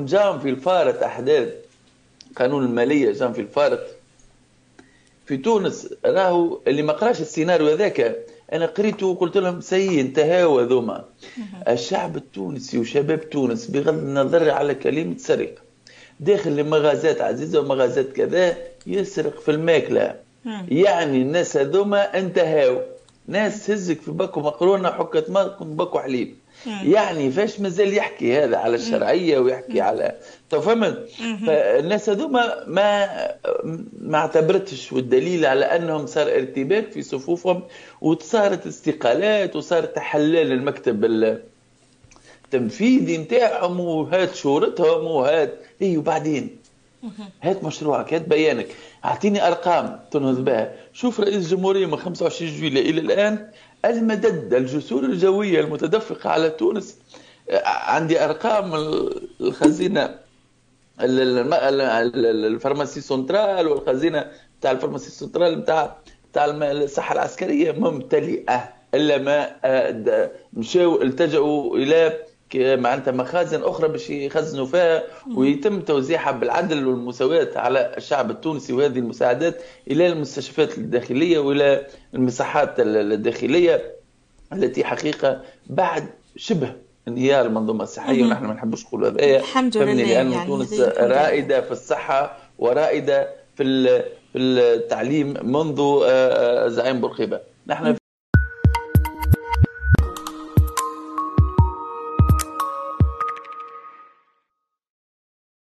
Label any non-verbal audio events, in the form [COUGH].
جام في الفارط أحداث قانون المالية جام في الفارط في تونس راهو اللي ما قراش السيناريو هذاك أنا قريته وقلت لهم سي انتهوا ذوما الشعب التونسي وشباب تونس بغض النظر على كلمة سرقة. داخل المغازات عزيزة ومغازات كذا يسرق في الماكلة. يعني الناس هذوما انتهوا. ناس هزك في باكو مقرونة حكت ماكم باكو حليب. يعني فاش مازال يحكي هذا على الشرعية ويحكي على فهمت؟ فالناس هذوما ما ما اعتبرتش والدليل على أنهم صار ارتباك في صفوفهم وصارت استقالات وصار تحلل المكتب التنفيذي نتاعهم وهات شهرتهم وهات اي وبعدين؟ [LAUGHS] هات مشروعك هات بيانك. أعطيني أرقام تنهض بها. شوف رئيس الجمهورية من 25 جويلية إلى الآن المدد الجسور الجوية المتدفقه على تونس. عندي أرقام الخزينة ال pharmacie centrale والخزينة بتاع ال pharmacie centrale بتاع بتاع الصحه العسكرية ممتلئة. إلا ما آه، مشاو التجأوا إلى معناتها مخازن أخرى باش يخزنوا فيها ويتم توزيعها بالعدل والمساواة على الشعب التونسي وهذه المساعدات إلى المستشفيات الداخلية وإلى المساحات الداخلية التي حقيقة بعد شبه انهيار المنظومه الصحيه ونحن ما نحبوش نقولوا هذايا الحمد لله لأن يعني تونس رائدة في الصحة ورائدة في في التعليم منذ آه، آه، زعيم بورقيبة. نحن